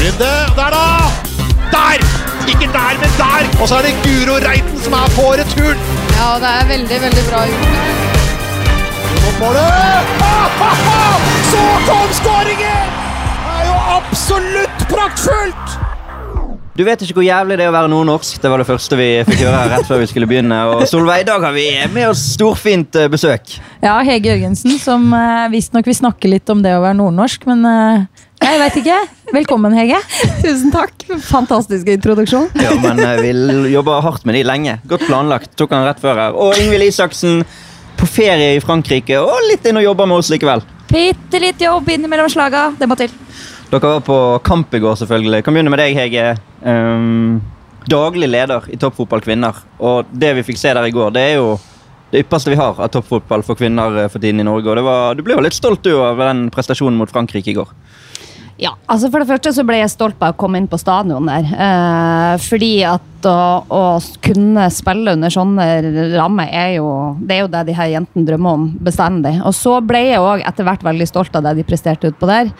Runde, der da! Der! Ikke der, men der! Og så er det Guro Reiten som er på returen! Ja, det er veldig, veldig bra gjort. Mot målet! du! Så kom skåringen! Det er jo absolutt praktfullt! Du vet ikke hvor jævlig det er å være nordnorsk. Det var det første vi fikk høre rett før vi skulle begynne. Og Solveig, i dag har vi med oss storfint eh, besøk. Ja, Hege Jørgensen, som uh, visstnok vil snakke litt om det å være nordnorsk, men uh, jeg veit ikke. Velkommen, Hege. Tusen takk. Fantastisk introduksjon. Ja, men vi jobber hardt med de lenge. Godt planlagt. Tok han rett før her. Og Ingvild Isaksen på ferie i Frankrike og litt inn og jobber med oss likevel. Bitte litt jobb innimellom slaga. Det må til. Dere var på kamp i går, selvfølgelig. Kan begynne med deg, Hege. Um, daglig leder i toppfotball kvinner. Og det vi fikk se der i går, det er jo det ypperste vi har av toppfotball for kvinner eh, for tiden i Norge. Og var, du ble jo litt stolt du av den prestasjonen mot Frankrike i går. Ja, altså For det første så ble jeg stolt av å komme inn på stadion der. Eh, fordi at å, å, kunne spille under sånne rammer er jo det er jo det de her jentene drømmer om bestandig. Og så ble jeg òg etter hvert veldig stolt av det de presterte utpå der.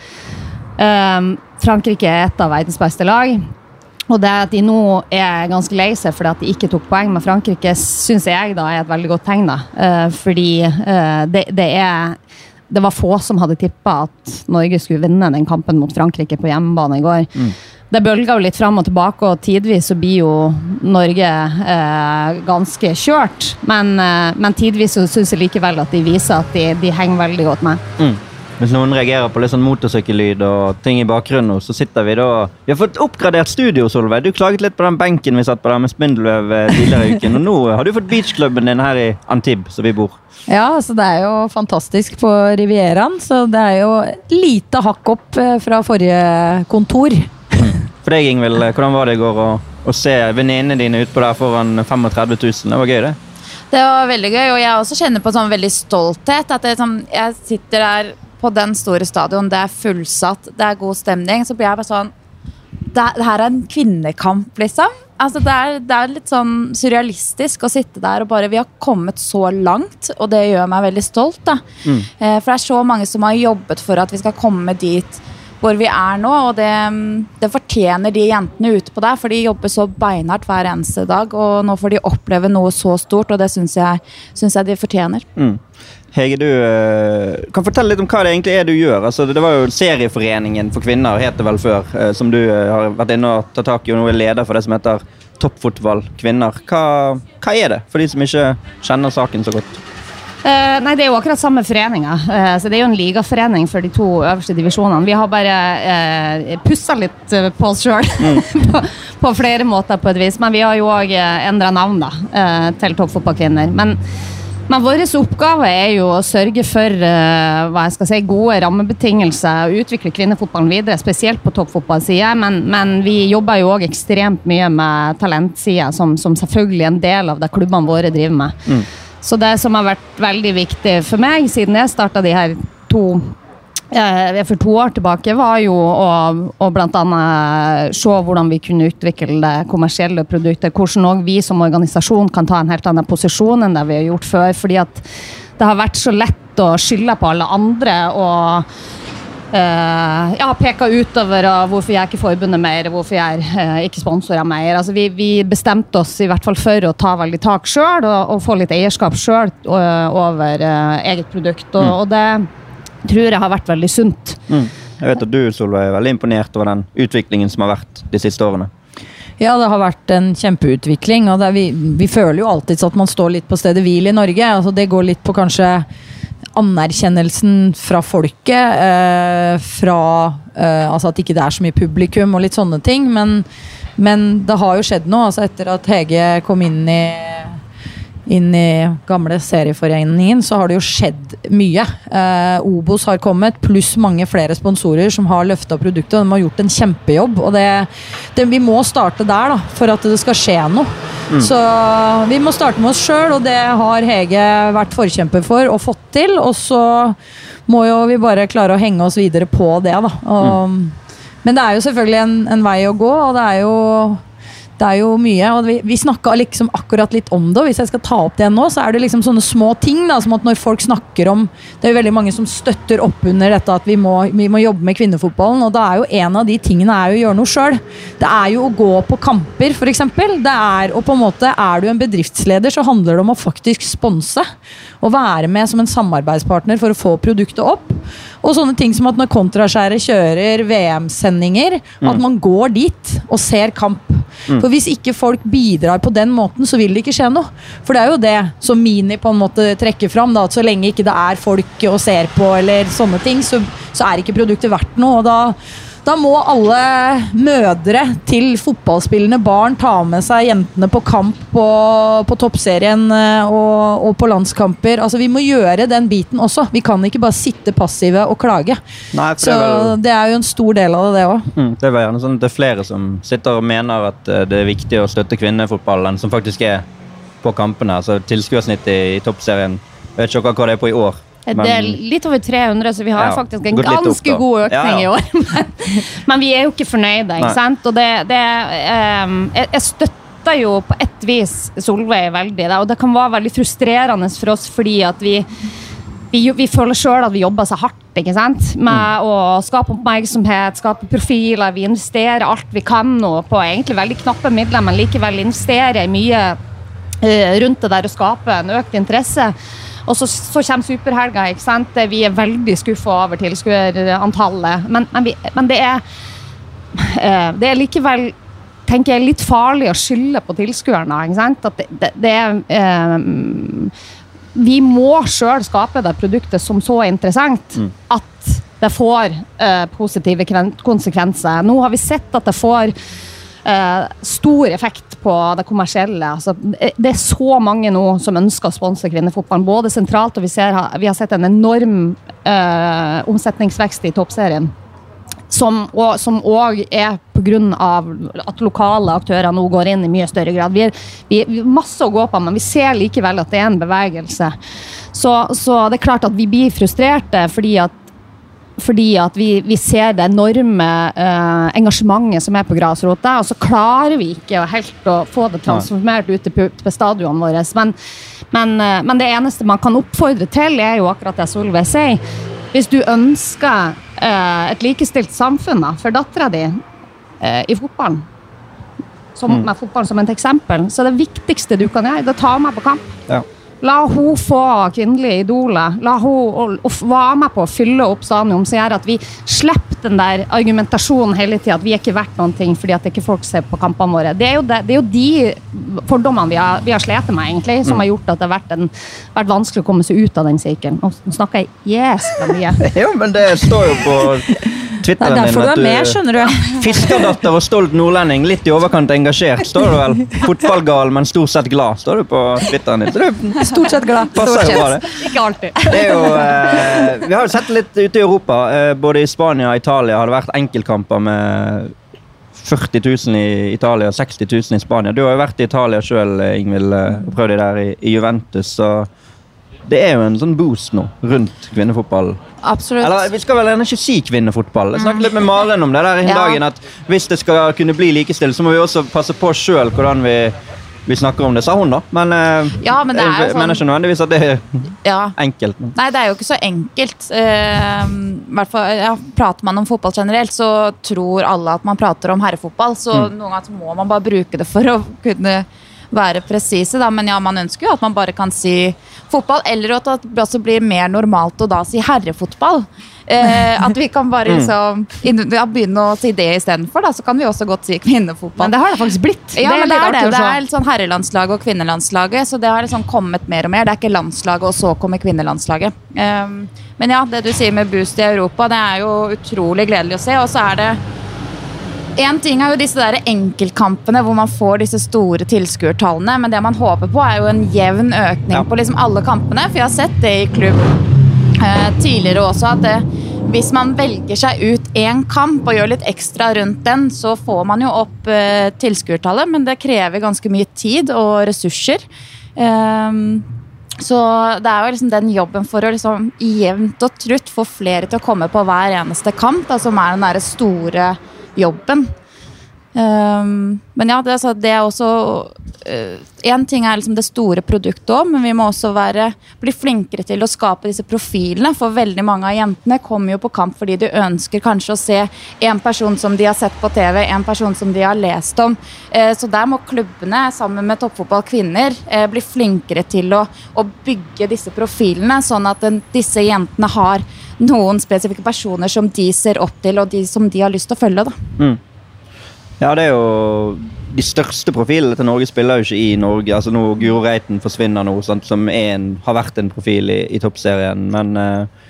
Um, Frankrike er et av verdens beste lag. Og det at de nå er ganske lei seg fordi at de ikke tok poeng med Frankrike, syns jeg da er et veldig godt tegn. da. Uh, fordi uh, det, det, er Det var få som hadde tippa at Norge skulle vinne den kampen mot Frankrike på hjemmebane i går. Mm. Det bølga jo litt fram og tilbake, og tidvis så blir jo Norge uh, ganske kjørt. Men, men tidvis så syns jeg likevel at de viser at de, de henger veldig godt med. Mm. Hvis noen reagerer på litt sånn motorsykkellyd og ting i bakgrunnen, så sitter vi da Vi har fått oppgradert studio, Solveig. Du klaget litt på den benken vi satt på der med spindelvev eh, tidligere i uken. Og nå har du fått beachklubben din her i Antibes, som vi bor. Ja, altså det er jo fantastisk på Rivieraen, så det er jo lite hakk opp eh, fra forrige kontor. For deg, Ingvild, eh, hvordan var det i går å, å se venninnene dine utpå der foran 35 000? Det var gøy, det? Det var veldig gøy, og jeg også kjenner på sånn veldig stolthet. At det, sånn, jeg sitter der på den store stadion, det er fullsatt, det er god stemning, så blir jeg bare sånn Det, det her er en kvinnekamp, liksom. Altså, det, er, det er litt sånn surrealistisk å sitte der og bare Vi har kommet så langt, og det gjør meg veldig stolt. da. Mm. Eh, for det er så mange som har jobbet for at vi skal komme dit hvor vi er nå, og det, det fortjener de jentene ute på der, for de jobber så beinhardt hver eneste dag, og nå får de oppleve noe så stort, og det syns jeg, jeg de fortjener. Mm. Hege, du uh, kan fortelle litt om hva det egentlig er du gjør. Altså, det var jo Serieforeningen for kvinner, het det vel før, uh, som du uh, har vært inne og tatt tak i, og nå er leder for det som heter Toppfotball kvinner. Hva, hva, er det, for de som ikke kjenner saken så godt? nei, Det er jo akkurat samme foreninga. så Det er jo en ligaforening for de to øverste divisjonene. Vi har bare uh, pussa litt på oss sjøl mm. på, på, flere måter, på et vis. Men vi har jo òg endra navn da, til Toppfotballkvinner. Men men vår oppgave er jo å sørge for uh, hva jeg skal si, gode rammebetingelser og utvikle kvinnefotballen videre, spesielt på toppfotballsida. Men, men, vi jobber jo òg ekstremt mye med talentsida, som, som, selvfølgelig er en del av det klubbene våre driver med. Mm. Så det som har vært veldig viktig for meg, siden jeg starta de her to Eh, for to år tilbake var jo å, å bl.a. se hvordan vi kunne utvikle det kommersielle produktet. Hvordan òg vi som organisasjon kan ta en helt annen posisjon enn det vi har gjort før. fordi at det har vært så lett å skylde på alle andre og uh, ja, peke utover uh, hvorfor jeg ikke forbundet mer, hvorfor jeg uh, ikke sponsorer mer. Altså, vi, vi, bestemte oss i hvert fall for å ta veldig tak sjøl og, og, få litt eierskap sjøl over eget produkt. og, mm. og det tror jeg har vært veldig sunt. Mm. Jeg vet at du Solveig, er veldig imponert over den utviklingen som har vært de siste årene. Ja, det har vært en kjempeutvikling. og vi, vi, føler jo alltid at man står litt på stedet hvil i Norge. Altså, det går litt på kanskje anerkjennelsen fra folket. Eh, fra eh, altså at ikke det er så mye publikum og litt sånne ting. Men, men det har jo skjedd noe. altså Etter at Hege kom inn i inn i gamle serieforeningen, så har det jo skjedd mye. Eh, Obos har kommet, pluss mange flere sponsorer som har løfta produktet. De har gjort en kjempejobb. Og det, det, vi må starte der da, for at det skal skje noe. Mm. Så vi må starte med oss sjøl, og det har Hege vært forkjemper for og fått til. Og så må jo vi bare klare å henge oss videre på det, da. Og, mm. Men det er jo selvfølgelig en, en vei å gå, og det er jo Det er jo mye, og vi, vi snakka liksom akkurat litt om det, og hvis jeg skal ta opp det nå, så er det liksom sånne små ting, da, som at når folk snakker om Det er jo veldig mange som støtter opp under dette at vi må, vi må jobbe med kvinnefotballen, og da er jo en av de tingene er jo å gjøre noe sjøl. Det er jo å gå på kamper, f.eks. Det er og på en måte Er du en bedriftsleder, så handler det om å faktisk sponse. Og være med som en samarbeidspartner for å få produktet opp. Og sånne ting som at når Kontraskjæret kjører VM-sendinger, at man går dit og ser kamp. For hvis ikke folk bidrar på den måten, så vil det ikke skje noe. For det er jo det som Mini på en måte trekker fram, da, at så lenge ikke det er folk og ser på, eller sånne ting, så, så er ikke produktet verdt noe. og da da må alle mødre til fotballspillende barn ta med seg jentene på kamp på, på toppserien eh, og, og, på landskamper. Altså, vi må gjøre den biten også. Vi kan ikke bare sitte passive og klage. Nei, Så det er vel det er jo en stor del av det, det òg. Mm, det sånn det er flere som sitter og mener at eh, det er viktig å støtte kvinnefotballen, som faktisk er på kampene. Altså Tilskuersnittet i, i toppserien Jeg vet ikke hva det er på i år. Det er litt over 300, så vi har Ja, faktisk en ganske opp, god økning Ja, ja. i år. Men, men vi er jo ikke fornøyde, ikke Nei. sant? Og det, det um, jeg, jeg støtter jo på et vis Solveig veldig, og det kan være veldig frustrerende for oss fordi at vi vi, vi føler sjøl at vi jobber så hardt ikke sant? med å skape oppmerksomhet, skape profiler. Vi investerer alt vi kan nå på egentlig veldig knappe midler, men likevel investerer mye eh, rundt det der å skape en økt interesse. Og så, så kommer superhelga. ikke sant? Vi er veldig skuffa over tilskuerantallet. Men, men, vi, men det er eh, Det er likevel tenker jeg, litt farlig å skylde på tilskuerne. ikke sant? At det, det, det er eh, Vi må sjøl skape det produktet som så interessant at det får eh, positive konsekvenser. Nå har vi sett at det får eh, stor effekt på det kommersielle. Altså, det er så mange nå som ønsker å sponse kvinnefotballen, både sentralt og vi, ser, vi har sett en enorm eh, omsetningsvekst i toppserien. Som òg er pga. at lokale aktører nå går inn i mye større grad. Vi, vi har masse å gå på, men vi ser likevel at det er en bevegelse. Så, så det er klart at vi blir frustrerte fordi at fordi at vi, vi ser det enorme uh, engasjementet som er på grasrota, og så klarer vi ikke helt å få det transformert ut til stadionene våre. Men, men, uh, men det eneste man kan oppfordre til, er jo akkurat det Solveig sier. Hvis du ønsker uh, et likestilt samfunn da, for dattera di i fotballen, som, med fotballen som et eksempel, så det viktigste du kan gjøre, det er å ta med på kamp. Ja. La hun få kvinnelige idoler. La hun være med på å fylle opp stadion, som gjør at vi slipper den der argumentasjonen hele tida at vi er ikke verdt noen ting fordi at ikke folk ser på kampene våre. Det er jo, det, det er jo de fordommene vi har, vi har slitt med, egentlig, som har gjort at det har vært, en, vært vanskelig å komme seg ut av den sirkelen. Nå snakker jeg jæskla mye. Jo, men det står jo på Det er derfor du er med, skjønner du. Fiskerdatter og stolt nordlending, litt i overkant engasjert, står du vel. Fotballgal, men stort sett glad, står du på Twitteren din. Så det Stort sett glad. passer jo bra, det. Ikke alltid. Det er jo, eh, vi har jo sett litt ute i Europa. Eh, både i Spania og Italia har det vært enkeltkamper med 40 000 i Italia og 60 000 i Spania. Du har jo vært i Italia sjøl, Ingvild, eh, og prøvd deg der i, i Juventus. Så det er jo en sånn boost nå rundt kvinnefotballen. Absolutt. Eller vi skal vel gjerne ikke si kvinnefotball. Jeg snakket litt med Maren om det der i Ja. dagen. At hvis det skal kunne bli likestilt, så må vi også passe på sjøl hvordan vi, vi snakker om det, sa hun da. Men, eh, Ja, men det er jo sånn- ikke nødvendigvis at det er Ja. enkelt. Nei, det er jo ikke så enkelt. Uh, fall, ja, prater man om fotball generelt, så tror alle at man prater om herrefotball. Så noen ganger må man bare bruke det for å kunne være presise. da. Men ja, man ønsker jo at man bare kan si fotball, eller at det også blir mer normalt å da si herrefotball. Eh, at vi kan bare liksom ja, begynne å si det istedenfor. Så kan vi også godt si kvinnefotball. Men det har det faktisk blitt. Ja, det er det. er, det. Det er sånn herrelandslaget og kvinnelandslaget, så det har liksom kommet mer og mer. Det er ikke landslaget, og så kommer kvinnelandslaget. Eh, men ja, det du sier med boost i Europa, det er jo utrolig gledelig å se. Og så er det Én ting er jo disse der enkeltkampene hvor man får disse store tilskuertallene, men det man håper på, er jo en jevn økning Ja. på liksom alle kampene. For jeg har sett det i klubb eh, tidligere også, at det, hvis man velger seg ut én kamp og gjør litt ekstra rundt den, så får man jo opp eh, tilskuertallet, men det krever ganske mye tid og ressurser. Ehm, så det er jo liksom den jobben for å liksom jevnt og trutt få flere til å komme på hver eneste kamp, da, som er den derre store jobben. Um, men ja, det, det er også Én ting er liksom det store produktet òg, men vi må også være, bli flinkere til å skape disse profilene. For veldig mange av jentene kommer jo på kamp fordi de ønsker kanskje å se en person som de har sett på TV, en person som de har lest om. Uh, så der må klubbene, sammen med toppfotball kvinner, uh, bli flinkere til å, å, bygge disse profilene, sånn at den, disse jentene har noen spesifikke personer som de ser opp til, og de som de har lyst til å følge. da. Mm. Ja, det er jo De største profilene til Norge spiller jo ikke i Norge. altså nå Guro Reiten forsvinner nå, sant, som en, har vært en profil i, i toppserien. Men uh,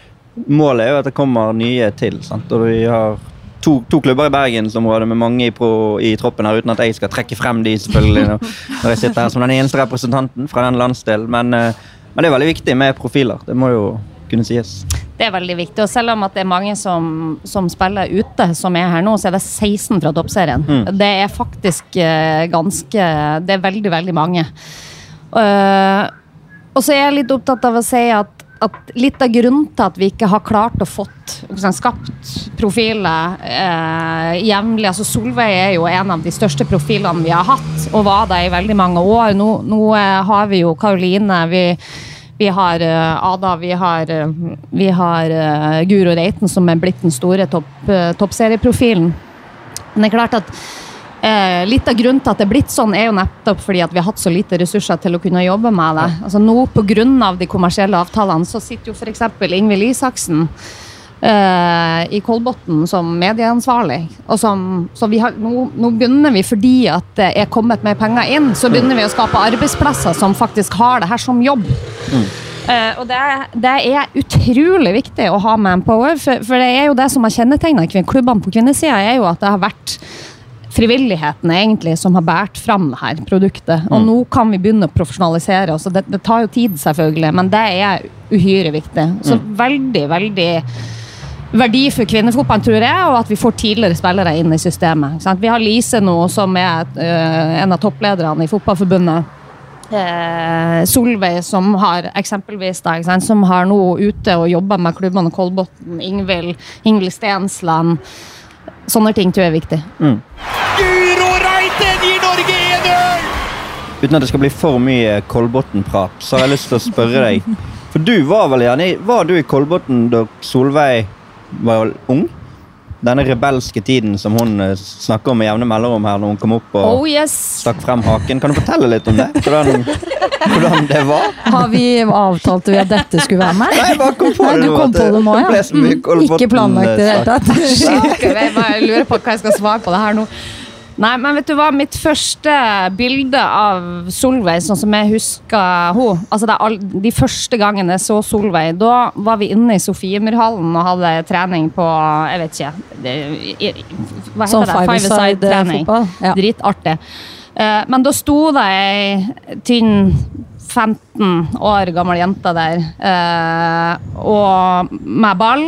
målet er jo at det kommer nye til. Sant? Og vi har to, to klubber i bergensområdet med mange i, pro, i, troppen her, uten at jeg skal trekke frem de selvfølgelig når, når jeg sitter her som den eneste representanten fra den landsdelen. Men, uh, men det er veldig viktig med profiler. Det må jo kunne sies. Det er veldig viktig. og Selv om at det er mange som, som spiller ute, som er her nå, så er det 16 fra toppserien. Mm. Det er faktisk uh, ganske Det er veldig, veldig mange. Uh, og så er jeg litt opptatt av å si at, at litt av grunnen til at vi ikke har klart å fått liksom, skapt profiler eh, jevnlig altså Solveig er jo en av de største profilene vi har hatt, og var det i veldig mange år. Nå, nå har vi jo Karoline. vi vi har uh, Ada, vi har, uh, vi har uh, Guro Reiten, som er blitt den store topp, toppserieprofilen. Men det er klart at litt av grunnen til at det er blitt sånn, er jo nettopp fordi at vi har hatt så lite ressurser til å kunne jobbe med det. Altså Nå pga. de kommersielle avtalene så sitter jo f.eks. Ingvild Isaksen i Kolbotn som medieansvarlig. Og som, så har, nå, nå, begynner vi, fordi at det er kommet mer penger inn, så begynner vi å skape arbeidsplasser som faktisk har det her som jobb. Mm. Uh, og det, det, er utrolig viktig å ha manpower, for, for det er jo det som har kjennetegna klubbene på kvinnesida, er jo at det har vært frivilligheten egentlig som har båret fram det her produktet. Og mm. nå kan vi begynne å profesjonalisere oss. Det, det, tar jo tid, selvfølgelig, men det er uhyre viktig. Så mm. veldig, veldig verdi for kvinnefotballen, tror jeg, og at vi får tidligere spillere inn i systemet. Vi har Lise nå, som er uh, en av topplederne i Fotballforbundet. Eh, Solveig, som har eksempelvis da, som har nå ute og jobber med klubbene Kolbotn, Ingvild, Ingvild Stensland. Sånne ting tror jeg er viktig. Mm. Guro Reiten gir Norge 1-0! Uten at det skal bli for mye Kolbotn-prat, så har jeg lyst til å spørre deg. For du var vel gjerne Var du i Kolbotn da Solveig var ung. Denne rebelske tiden som hun eh, snakker om med jevne mellomrom her når hun kom opp og oh, yes. stakk frem haken. Kan du fortelle litt om det? Hvordan, hvordan det var? Har vi avtalt at dette skulle være med? Nei, bare kom på Nei, det du kom på det nå, ja. Mm, ikke planlagt i det hele tatt. Jeg lurer på hva jeg skal svare på det her nå. Nei, men vet du hva? Mitt første bilde av Solveig, sånn som jeg husker henne altså all, De første gangene jeg så Solveig, da var vi inne i Sofiemyrhallen og hadde trening på Jeg vet ikke det, Hva heter sånn det? Five-a-side-trening. Ja. Dritartig. Uh, men da sto det ei tynn 15 år gammel jente der uh, og med ball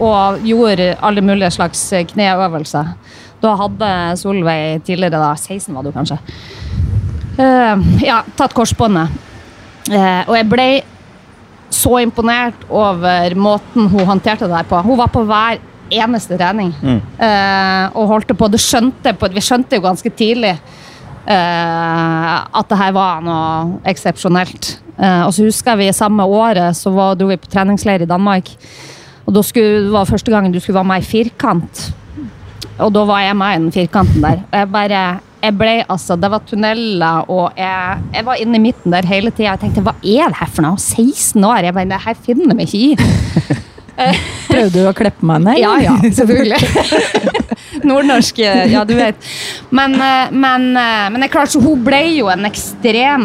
og gjorde alle mulige slags kneøvelser. Da hadde Solveig tidligere, da, 16 var du kanskje, uh, ja, tatt korsbåndet. Uh, og jeg ble så imponert over måten hun håndterte det der på. Hun var på hver eneste trening mm. uh, og holdt på. Det skjønte på, vi skjønte jo ganske tidlig at det her var noe eksepsjonelt. og så husker vi samme året så var, dro vi på treningsleir i Danmark. Og da skulle, det var første gangen du skulle være med i firkant. Og da var jeg med i den firkanten der. Og jeg bare jeg ble altså, Det var tunneler, og jeg, jeg var inne i midten der hele tida. Jeg tenkte hva er det her for noe? 16 år? Jeg bare, det her finner vi ikke i. Prøvde du å kleppe meg ned? Ja, ja, selvfølgelig. Nordnorsk, ja, du vet. Men, eh, men, eh, men det er klart, så hun ble jo en ekstrem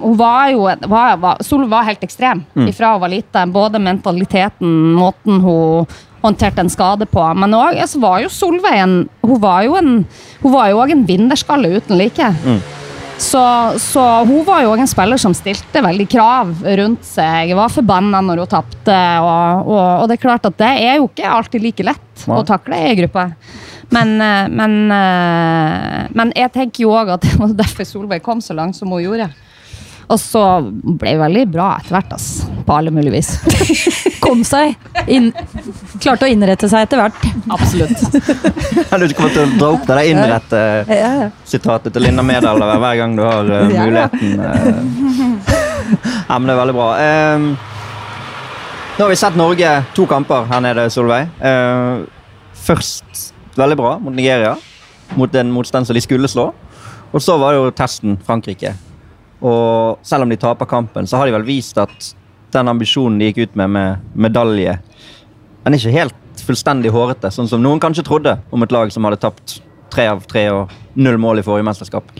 Hun var jo var, var, Sol var helt ekstrem mm. ifra hun var lita. Både mentaliteten, måten hun håndtert en skade på. Men også, altså, var jo Solveig en Hun var jo en, hun var jo en vinnerskalle uten like. Mm. Så, så, hun var jo en spiller som stilte veldig krav rundt seg. Var forbanna når hun tapte. Og, og, og, det er klart at det er jo ikke alltid like lett Nei. å takle i gruppa. Men, eh, men, eh, men, jeg tenker jo òg at det var derfor Solveig kom så langt som hun gjorde. Og så ble det veldig bra etter hvert, ass. På alle mulige vis. Kom seg. Inn, klarte å innrette seg etter hvert. Absolutt. Har du ikke kommet til å dra opp det der innrette-sitatet til Linda Medal hver gang du har uh, muligheten? Uh. ja, men det er veldig bra. Um, nå har vi sett Norge to kamper her nede, Solveig. Uh, først veldig bra mot Nigeria, mot en motstand som de skulle slå. Og så var det jo testen Frankrike. Og selv om de taper kampen, så har de vel vist at den ambisjonen de gikk ut med med medalje, den er ikke helt fullstendig hårete, sånn som noen kanskje trodde om et lag som hadde tapt tre av tre og null mål i forrige mesterskap.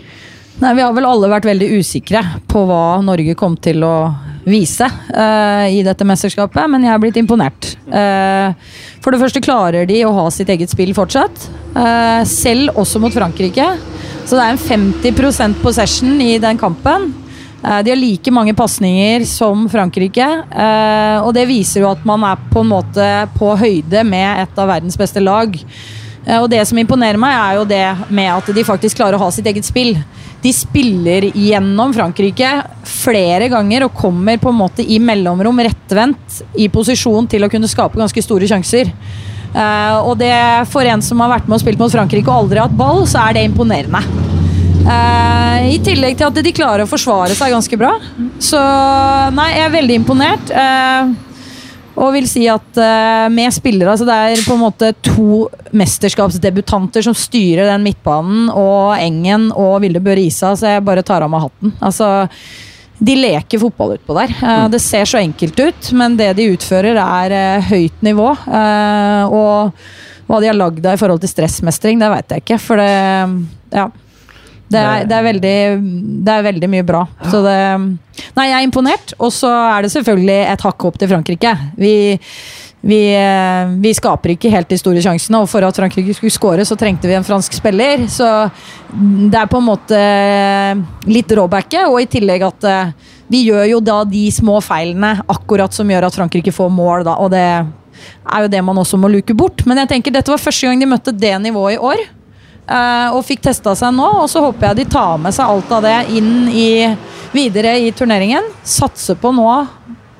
Nei, Vi har vel alle vært veldig usikre på hva Norge kom til å vise uh, i dette mesterskapet, men jeg er blitt imponert. Uh, for det første klarer de å ha sitt eget spill fortsatt, Uh, selv også mot Frankrike. Så det er en 50% possession i den kampen. Eh, de har like mange pasninger som Frankrike, eh, og det viser jo at man er på en måte på høyde med et av verdens beste lag. Eh, Og det som imponerer meg, er jo det med at de faktisk klarer å ha sitt eget spill. De spiller gjennom Frankrike flere ganger og kommer på en måte i mellomrom rettvendt i posisjon til å kunne skape ganske store sjanser. Eh, og det for en som har vært med og spilt mot Frankrike og aldri hatt ball, så er det imponerende. Uh, I tillegg til at de klarer å forsvare seg ganske bra. Så nei, jeg er veldig imponert. Uh, og vil si at uh, med spillere altså Det er på en måte to mesterskapsdebutanter som styrer den midtbanen, og Engen og Vilde Bø Isa, så jeg bare tar av meg hatten. Altså, de leker fotball utpå der. Eh, det ser så enkelt ut, men det de utfører, er eh, høyt nivå. Eh, og hva de har lagd av i forhold til stressmestring, det veit jeg ikke, for det Ja. Det er, det, er veldig, det er veldig mye bra. Så det Nei, jeg er imponert. Og så er det selvfølgelig et hakk opp til Frankrike. Vi, vi, eh, vi skaper ikke helt de store sjansene, og for at Frankrike skulle skåre, så trengte vi en fransk spiller. Så det er på en måte litt råbacket, og i tillegg at eh, vi gjør jo da de små feilene akkurat som gjør at Frankrike får mål, da, og det er jo det man også må luke bort. Men jeg tenker dette var første gang de møtte det nivået i år. eh, og fikk testa seg nå, og så håper jeg de tar med seg alt av det inn i, videre i turneringen. Satser på nå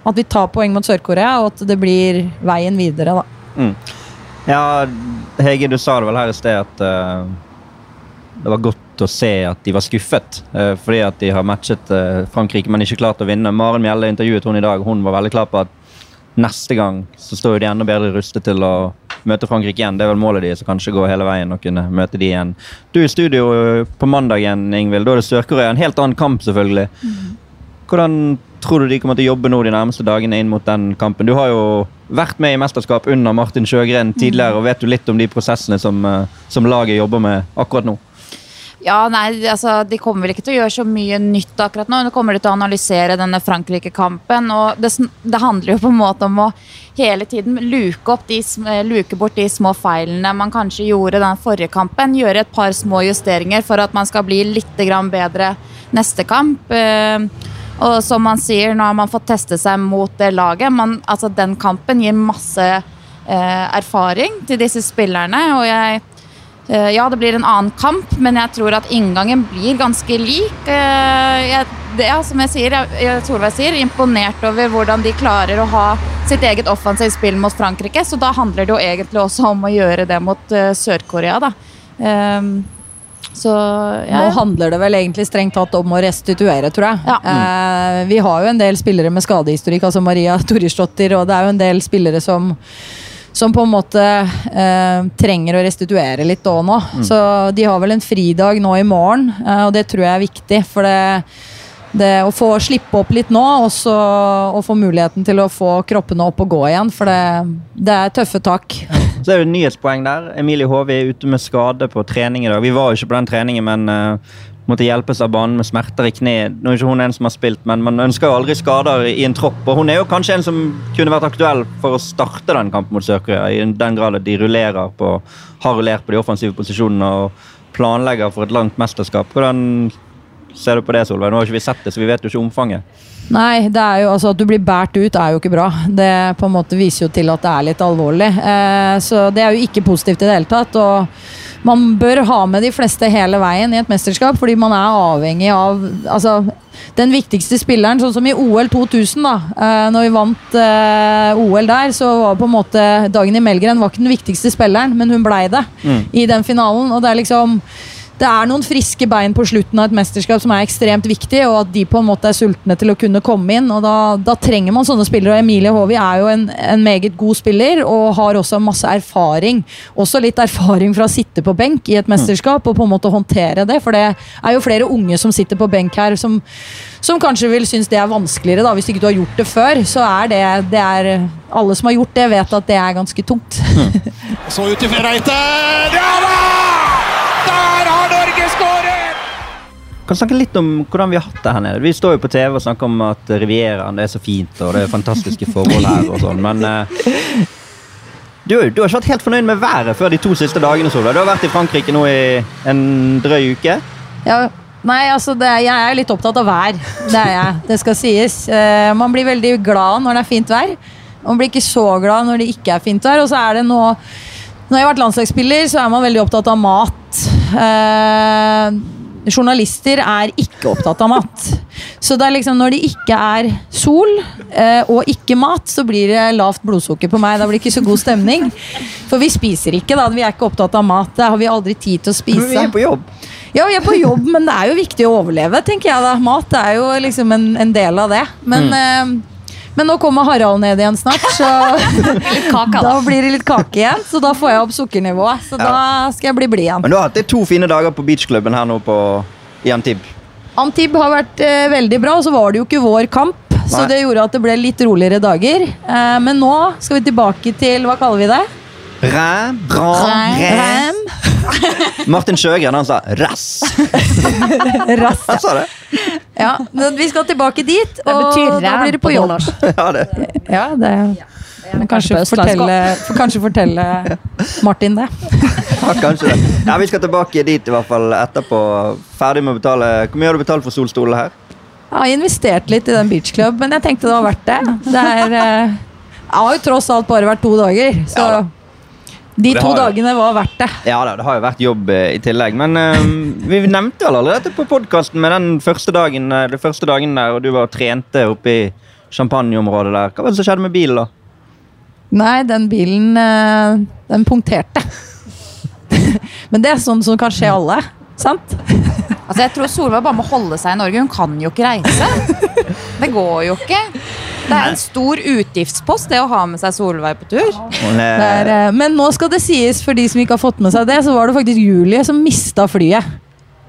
at vi tar poeng mot Sør-Korea, og at det blir veien videre, da. Ja, Hege, du sa det vel her i sted at uh, det var godt å se at de var skuffet. Uh, fordi at de har matchet uh, Frankrike, men ikke klart å vinne. Maren Mjelde intervjuet hun i dag. Hun var veldig klar på at neste gang så står de enda bedre rustet til å møte Frankrike igjen. Det er vel målet de, så kanskje gå hele veien og kunne møte de igjen. Du er i studio på mandag igjen, Ingvild. Da er det Sør-Korea. En helt annen kamp, selvfølgelig. Hvordan tror du de kommer til å jobbe nå de nærmeste dagene inn mot den kampen? Du har jo vært med i mesterskap under Martin Sjøgren tidligere, og vet du litt om de prosessene som, eh, som laget jobber med akkurat nå? Ja, nei, altså, De kommer vel ikke til å gjøre så mye nytt akkurat nå. Kommer de til å analysere denne Frankrike-kampen. og det, det handler jo på en måte om å hele tiden luke, de, eh, luke bort de små feilene man kanskje gjorde den forrige kampen. Gjøre et par små justeringer for at man skal bli litt bedre neste kamp. Eh, og som man sier, nå har man fått teste seg mot det laget. Man, altså, den kampen gir masse eh, erfaring til disse spillerne. og jeg Eh, Ja, det blir en annen kamp, men jeg tror at inngangen blir ganske lik. Eh, Jeg, det, ja, som jeg sier, jeg, Solveig sier, imponert over hvordan de klarer å ha sitt eget offensivt spill mot Frankrike. Så da handler det jo egentlig også om å gjøre det mot eh, Sør-Korea, da. Ehm, så ja. Nå handler det vel egentlig strengt tatt om å restituere, tror jeg. Ja. Eh, vi har jo en del spillere med skadehistorikk, altså Maria Torisdottir, og det er jo en del spillere som som på en måte eh, trenger å restituere litt òg nå. Så de har vel en fridag nå i morgen, eh, og det tror jeg er viktig. For det, det å få slippe opp litt nå, og så å få muligheten til å få kroppene opp og gå igjen. For det, det er tøffe tak. Så er det nyhetspoeng der. Emilie Håvi er ute med skade på trening i dag. Vi var jo ikke på den treningen, men uh, måtte hjelpes av banen med smerter i kne. Nå er ikke hun en som har spilt, men man ønsker jo aldri skader i en tropp. Og hun er jo kanskje en som kunne vært aktuell for å starte den kampen mot Sør-Korea, i den grad de rullerer på, har rullert på de offensive posisjonene og planlegger for et langt mesterskap. Hvordan ser du på det, Solveig? Nå har ikke vi sett det, så vi vet jo ikke omfanget. Nei, det er jo, altså at du blir båret ut er jo ikke bra. Det på en måte viser jo til at det er litt alvorlig. Eh, så det er jo ikke positivt i det hele tatt. Og man bør ha med de fleste hele veien i et mesterskap, fordi man er avhengig av altså, den viktigste spilleren, sånn som i OL 2000, da. Eh, når vi vant eh, OL der, så var på en måte Dagny Melgren var ikke den viktigste spilleren, men hun blei det Mm. i den finalen. Og det er liksom det er noen friske bein på slutten av et mesterskap som er ekstremt viktig, og at de på en måte er sultne til å kunne komme inn. og Da, da trenger man sånne spillere. og Emilie Håvi er jo en, en meget god spiller og har også masse erfaring. Også litt erfaring fra å sitte på benk i et mesterskap og på en måte håndtere det. For det er jo flere unge som sitter på benk her, som, som kanskje vil synes det er vanskeligere. da, Hvis ikke du har gjort det før, så er det, det er, Alle som har gjort det, vet at det er ganske tungt. Så ut til Reiten! Ja da! Kan snakke litt om hvordan vi har hatt det her nede. Vi står jo på TV og snakker om at Rivieraen er så fint og det er fantastiske forhold her og sånn, men uh, du, du har ikke vært helt fornøyd med været før de to siste dagene, Solveig. Du har vært i Frankrike nå i en drøy uke. Ja, nei, altså er- jeg er litt opptatt av vær. Det er jeg. Det skal sies. Uh, man blir veldig glad når det er fint vær. Man blir ikke så glad når det ikke er fint vær. Og så er det nå Når jeg har vært landslagsspiller, så er man veldig opptatt av mat. Eh, journalister er ikke opptatt av mat. Så det er liksom når det ikke er sol eh, og ikke mat, så blir det lavt blodsukker på meg. Da blir det ikke så god stemning. For vi spiser ikke, da. Vi er ikke opptatt av mat. Det har vi aldri tid til å spise. Men vi er på jobb. Ja, vi er på jobb, men det er jo viktig å overleve, tenker jeg da. Mat er jo liksom en, en del av det. Men, eh, men nå kommer Harald ned igjen snart, så Kaka, da da. blir det litt kake igjen. Så da får jeg opp sukkernivået. Så da skal jeg bli blid igjen. Men du har hatt to fine dager på beachklubben her nå på, i Antib. Antib har vært eh, veldig bra, og så var det jo ikke vår kamp. Så det gjorde at det ble litt roligere dager. Eh, men nå skal vi tilbake til Hva kaller vi det? Ræ, ram. Ræm. Martin Sjøgren han sa rass. Rass. Han sa det. Ja, men vi skal tilbake dit, og betyr da blir det på på jobb. nordnorsk. Ja, det. Ja, det men kanskje på østlandsk fortelle, kanskje fortelle Martin det. Ja, kanskje det. Ja, Vi skal tilbake dit i hvert fall etterpå. Ferdig med å betale. Hvor mye har du betalt for solstolen her? Jeg har investert litt i den beach club, men jeg tenkte det var verdt det. Det er eh, Jeg har jo tross alt bare vært to dager, så Ja da. De to har dagene var verdt det. Ja da, det har jo vært jobb eh, i tillegg. Men eh, vi nevnte vel allerede dette på podkasten med den første dagen, eh, det første dagen der, og du var og trente oppe i champagneområdet der. Hva var det som skjedde med bilen, da? Nei, den bilen eh, Den punkterte. Men det er sånn som kan skje alle. Sant? Altså, jeg tror Solveig bare må holde seg i Norge. Hun kan jo ikke reise. Det går jo ikke. Det er en stor utgiftspost, det å ha med seg Solveig på tur. Hun er, Det er, eh, men nå skal det sies, for de som ikke har fått med seg det, så var det faktisk Julie som mista flyet.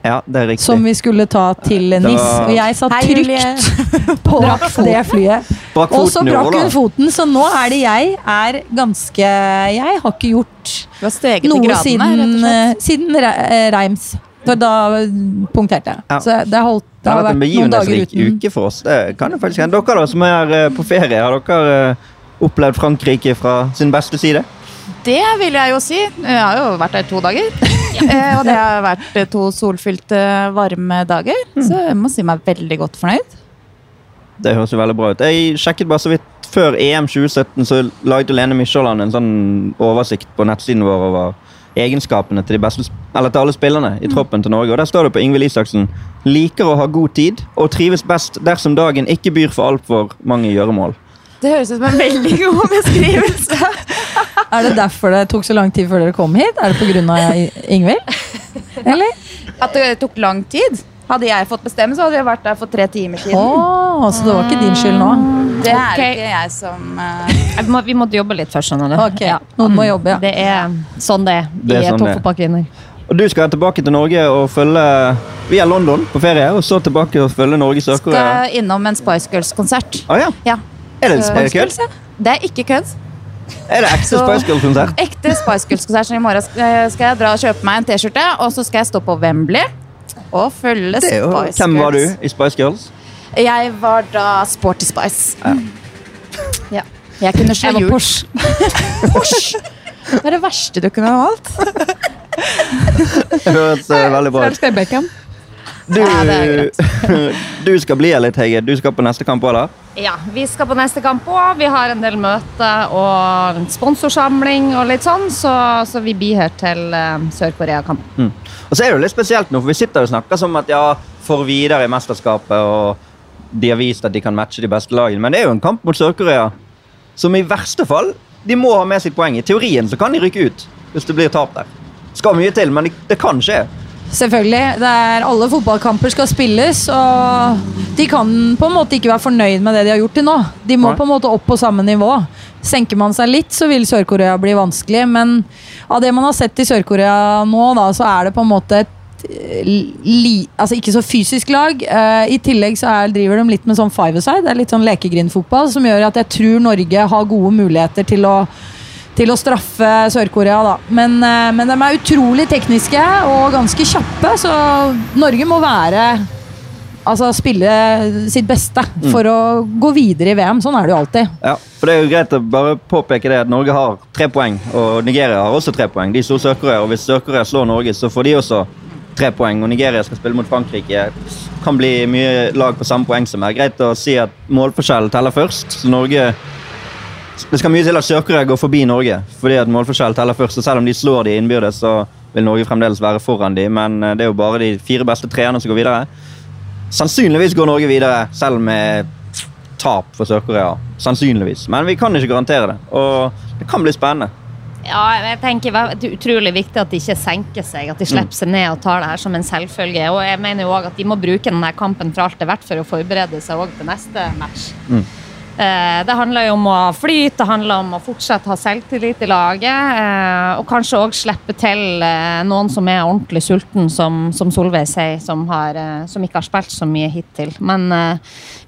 ja, det er riktig. Som vi skulle ta til NIS. Og jeg satt Hei, trygt på det flyet. Og så brakk hun foten, så nå er det jeg er ganske Jeg har ikke gjort har noe gradene, siden, eh, siden eh, Reims. Da, da punkterte jeg. Ja. Så det, holdt, det Det har vært en noen dager begivenhetsrik uten uke for oss. Det kan det faktisk hende. Dere da, som er eh, på ferie, har dere eh, opplevd Frankrike fra sin beste side? Det vil jeg jo si. Jeg har jo vært der to dager. Eh, og det har vært to solfylte, varme dager. Så jeg må si meg veldig godt fornøyd. Det høres jo veldig bra ut. Jeg sjekket bare så vidt Før EM 2017 så lagde Lene Mykjåland en sånn oversikt på nettsiden vår over egenskapene til, de beste, eller til alle spillerne i troppen til Norge. Og Der står det på Ingvild Isaksen liker å ha god tid og trives best dersom dagen ikke byr for altfor mange gjøremål. Det høres ut som en veldig god beskrivelse. Er det derfor det tok så lang tid før dere kom hit? Er det pga. Ingvild? Eller? At det tok lang tid. Hadde jeg fått bestemme, så hadde jeg vært der for tre timer siden. Oh, så det var ikke din skyld nå? Det er okay. ikke jeg som uh... Vi må, vi måtte jobbe litt først, skjønner du. Ok, Ja. Noen må jobbe, ja. Det er sånn det er Det er sånn er. toppfotballkvinner. Og Du skal tilbake til Norge og følge via London på ferie, og så tilbake og følge Norge Sør-Korea. skal innom en Spice Girls-konsert. Ah, ja. Ja. Er det en Spice kødd? Det er ikke kødd. Er det ekte Spice Girls-konsert? Ekte Spice Girls-konsert. Så i morgen skal jeg dra og kjøpe meg en T-skjorte, og så skal jeg stå på Wembley og følge Spice Girls. Hvem var du i Spice Girls? Jeg var da Sporty Spice. Ja. Jeg kunne var hjul. Porsche. Porsche. Det er det verste du kunne ha valgt. Det høres eh, veldig bra ut. Du, Ja, det du skal bli her litt, Hege. Du skal på neste kamp òg, da? Ja, vi skal på neste kamp òg. Vi har en del møter og sponsorsamling og litt sånn, så, så vi blir her til uh, Sør-Korea-kamp. Mm. Og så er det jo litt spesielt nå, for vi sitter og snakker som at ja, for videre i mesterskapet, og de har vist at de kan matche de beste lagene, men det er jo en kamp mot Sør-Korea som i verste fall de må ha med sitt poeng. I teorien så kan de rykke ut hvis det blir tap der. Skal mye til, men det, det kan skje. Selvfølgelig. Det er, alle fotballkamper skal spilles, og de kan på en måte ikke være fornøyd med det de har gjort til nå. De må på en måte opp på samme nivå. Senker man seg litt, så vil Sør-Korea bli vanskelig. Men av det man har sett i Sør-Korea nå, da, så er det på en måte et eh, li, altså ikke så fysisk lag. Uh, I tillegg så er, driver de litt med sånn five-a-side, litt sånn lekegrindfotball, som gjør at jeg tror Norge har gode muligheter til å til å straffe Sør-Korea, da. Men, eh, men de er utrolig tekniske og ganske kjappe, så Norge må være Altså spille sitt beste for å gå videre i VM. Sånn er det jo alltid. Ja, for det er jo greit å bare påpeke det at Norge har tre poeng, og Nigeria har også tre poeng. De slo Sør-Korea, og hvis Sør-Korea slår Norge, så får de også tre poeng. Og Nigeria skal spille mot Frankrike. Kan bli mye lag på samme poeng som er. Greit å si at målforskjellen teller først. Så Norge Det skal mye til at Sør-Korea går forbi Norge, fordi at målforskjell teller først. Og selv om de slår de innbyrdes, så vil Norge fremdeles være foran de, men eh, det er jo bare de fire beste treerne som går videre. Sannsynligvis går Norge videre, selv med tap for Sør-Korea. Sannsynligvis. Men vi kan ikke garantere det. Og det kan bli spennende. Ja, jeg tenker Det er utrolig viktig at de ikke senker seg, at de slipper seg ned og tar det her som en selvfølge. Og jeg mener jo også at de må bruke denne kampen for alt det er verdt for å forberede seg til neste match. Mm. Eh, Det handler jo om å flyte, det handler om å fortsatt ha selvtillit i laget. eh, Og kanskje òg slippe til eh, noen som er ordentlig sulten, som, som Solveig sier, som, har, som ikke har spilt så mye hittil. Men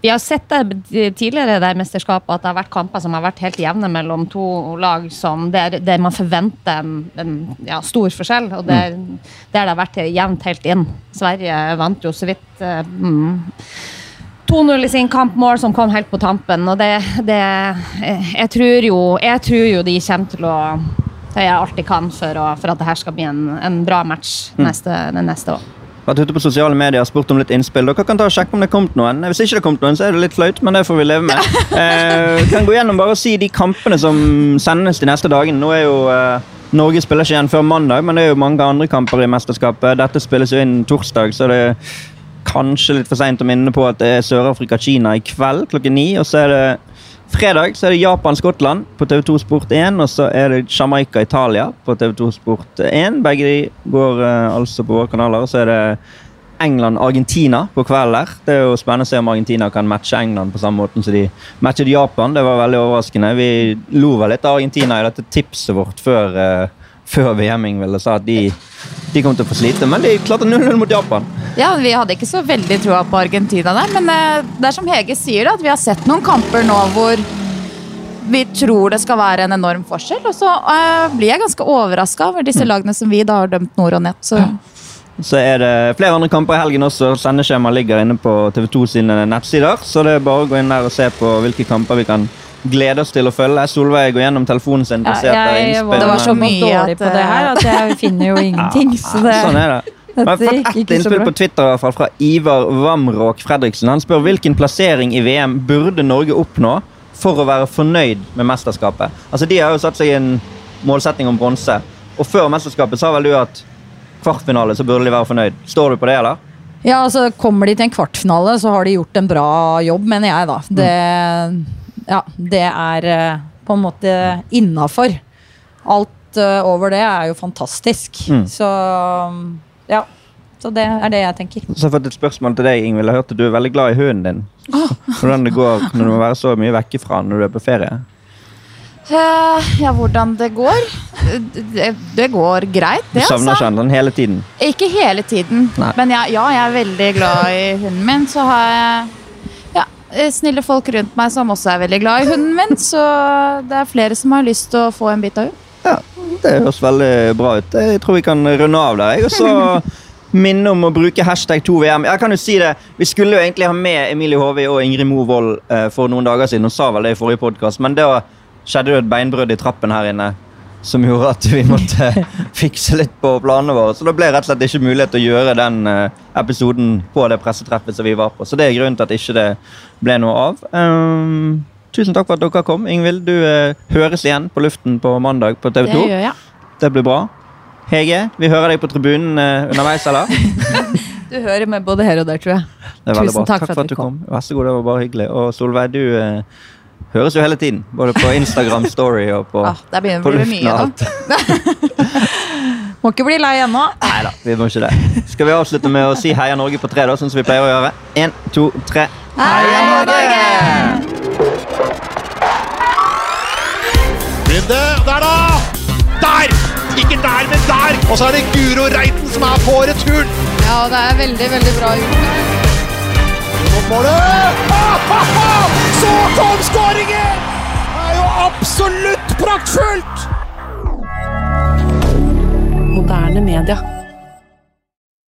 vi har sett det tidligere i mesterskapet at det har vært kamper som har vært helt jevne mellom to lag som der, der man forventer en, en ja, stor forskjell, og der, der det har vært jevnt helt inn. Sverige vant jo så vidt mm, 2-0 i sin kampmål, som kom helt på tampen. Og det, det jeg, tror jo, jeg tror jo de kommer til å gjøre alt de kan for, å, for at det her skal bli en, en bra match neste, den neste år. Vært ute på sosiale medier og spurt om litt innspill. Dere kan ta og sjekke om det er kommet noen. Hvis ikke det er kommet noen, så er det litt flaut, men det får vi leve med. Eh, kan gå gjennom bare og si de kampene som sendes de neste dagene. Nå er jo eh, Norge spiller ikke igjen før mandag, men det er jo mange andre kamper i mesterskapet. Dette spilles jo inn torsdag, så det kanskje litt for seint å minne på at det er Sør-Afrika-Kina i kveld klokken ni. Og så er det fredag så er det Japan-Skottland på TV2 Sport 1. Og så er det Jamaica-Italia på TV2 Sport 1. Begge de går uh, altså på våre kanaler. Og så er det England-Argentina på kvelden der. Det er jo spennende å se om Argentina kan matche England på samme måten som de matchet Japan. Det var veldig overraskende. Vi lo vel litt av Argentina i dette tipset vårt før, uh, før VM, Ingvild, og sa at de, de kom til å få slite. Men de klarte 0-0 mot Japan. Ja, Vi hadde ikke så veldig troa på Argentina der, men eh, det er som Hege sier, da, at vi har sett noen kamper nå hvor vi tror det skal være en enorm forskjell, og så eh, blir jeg ganske overraska over disse lagene som vi da har dømt nord og nett. Så Så er det flere andre kamper i helgen også. Sendeskjema ligger inne på TV2 sine nettsider. Så det er bare å gå inn der og se på hvilke kamper vi kan glede oss til å følge. Solveig går gjennom telefonen sin. Ja, jeg, i jeg var, Det var så mye dårlig på det her at jeg finner jo ingenting. Så det, Sånn er det. Jeg har fått ett innspill på Twitter i hvert fall, fra Ivar Vamråk Fredriksen. Han spør hvilken plassering i VM burde Norge oppnå for å være fornøyd med mesterskapet. Altså De har jo satt seg en målsetting om bronse, og før mesterskapet sa vel du at kvartfinale så burde de være fornøyd. Står du på det, eller? Ja, altså Kommer de til en kvartfinale, så har de gjort en bra jobb, mener jeg. da. Det, ja, det er eh, på en måte innafor. Alt eh, over det er jo fantastisk. Mm. Så ja. Så det er det jeg tenker. Så har fått et spørsmål til deg, Ingvild. Jeg har hørt at du er veldig glad i hunden din. Hvordan det går når du må være så mye vekke fra når du er på ferie? eh, ja, hvordan det går? Det, det går greit, Du det, savner altså. ikke han sånn hele tiden? Ikke hele tiden, Nei. men ja, ja, jeg er veldig glad i hunden min. Så har jeg snille folk rundt meg som også er veldig glad i hunden min. Så det er flere som har lyst til å få en bit av henne. Ja, det høres veldig bra ut. Jeg tror vi kan runde av der. Og så minne om å bruke hashtag 2VM. Jeg kan jo si det, Vi skulle jo egentlig ha med Emilie Håvi og Ingrid Mo Wold eh, for noen dager siden. Hun sa vel det i forrige podkast, men da skjedde jo et beinbrudd i trappen her inne. Som gjorde at vi måtte fikse litt på planene våre. Så det ble rett og slett ikke mulighet til å gjøre den eh, episoden på det pressetreffet som vi var på. Så det er grunnen til at ikke det ble noe av. Um, tusen takk for at dere kom. Ingvild, du uh, høres igjen på luften på mandag på TV 2. Det. Det blir bra. Hege, vi hører deg på tribunen uh, underveis, eller? Du hører med både her og der, tror jeg. Tusen takk, takk for at du du kom. Vær så god, det var bare hyggelig. Og Solveig, du eh, høres jo hele tiden. Både på Instagram Story og på, Ah, Der begynner på å bli luften mye og alt. Må ikke bli lei ennå. Nei da, vi må ikke det. Skal vi avslutte med å si heia Norge på tre, da, sånn som vi pleier å gjøre? Én, to, tre. Heia Norge! Runde, der da! Der! Ikke der, men der! Og så er det Guro Reiten som er på returen. Ja, det er veldig, veldig bra gjort. Mot målet! Ah! Så kom skåringen! Det er jo absolutt praktfullt! Moderne media.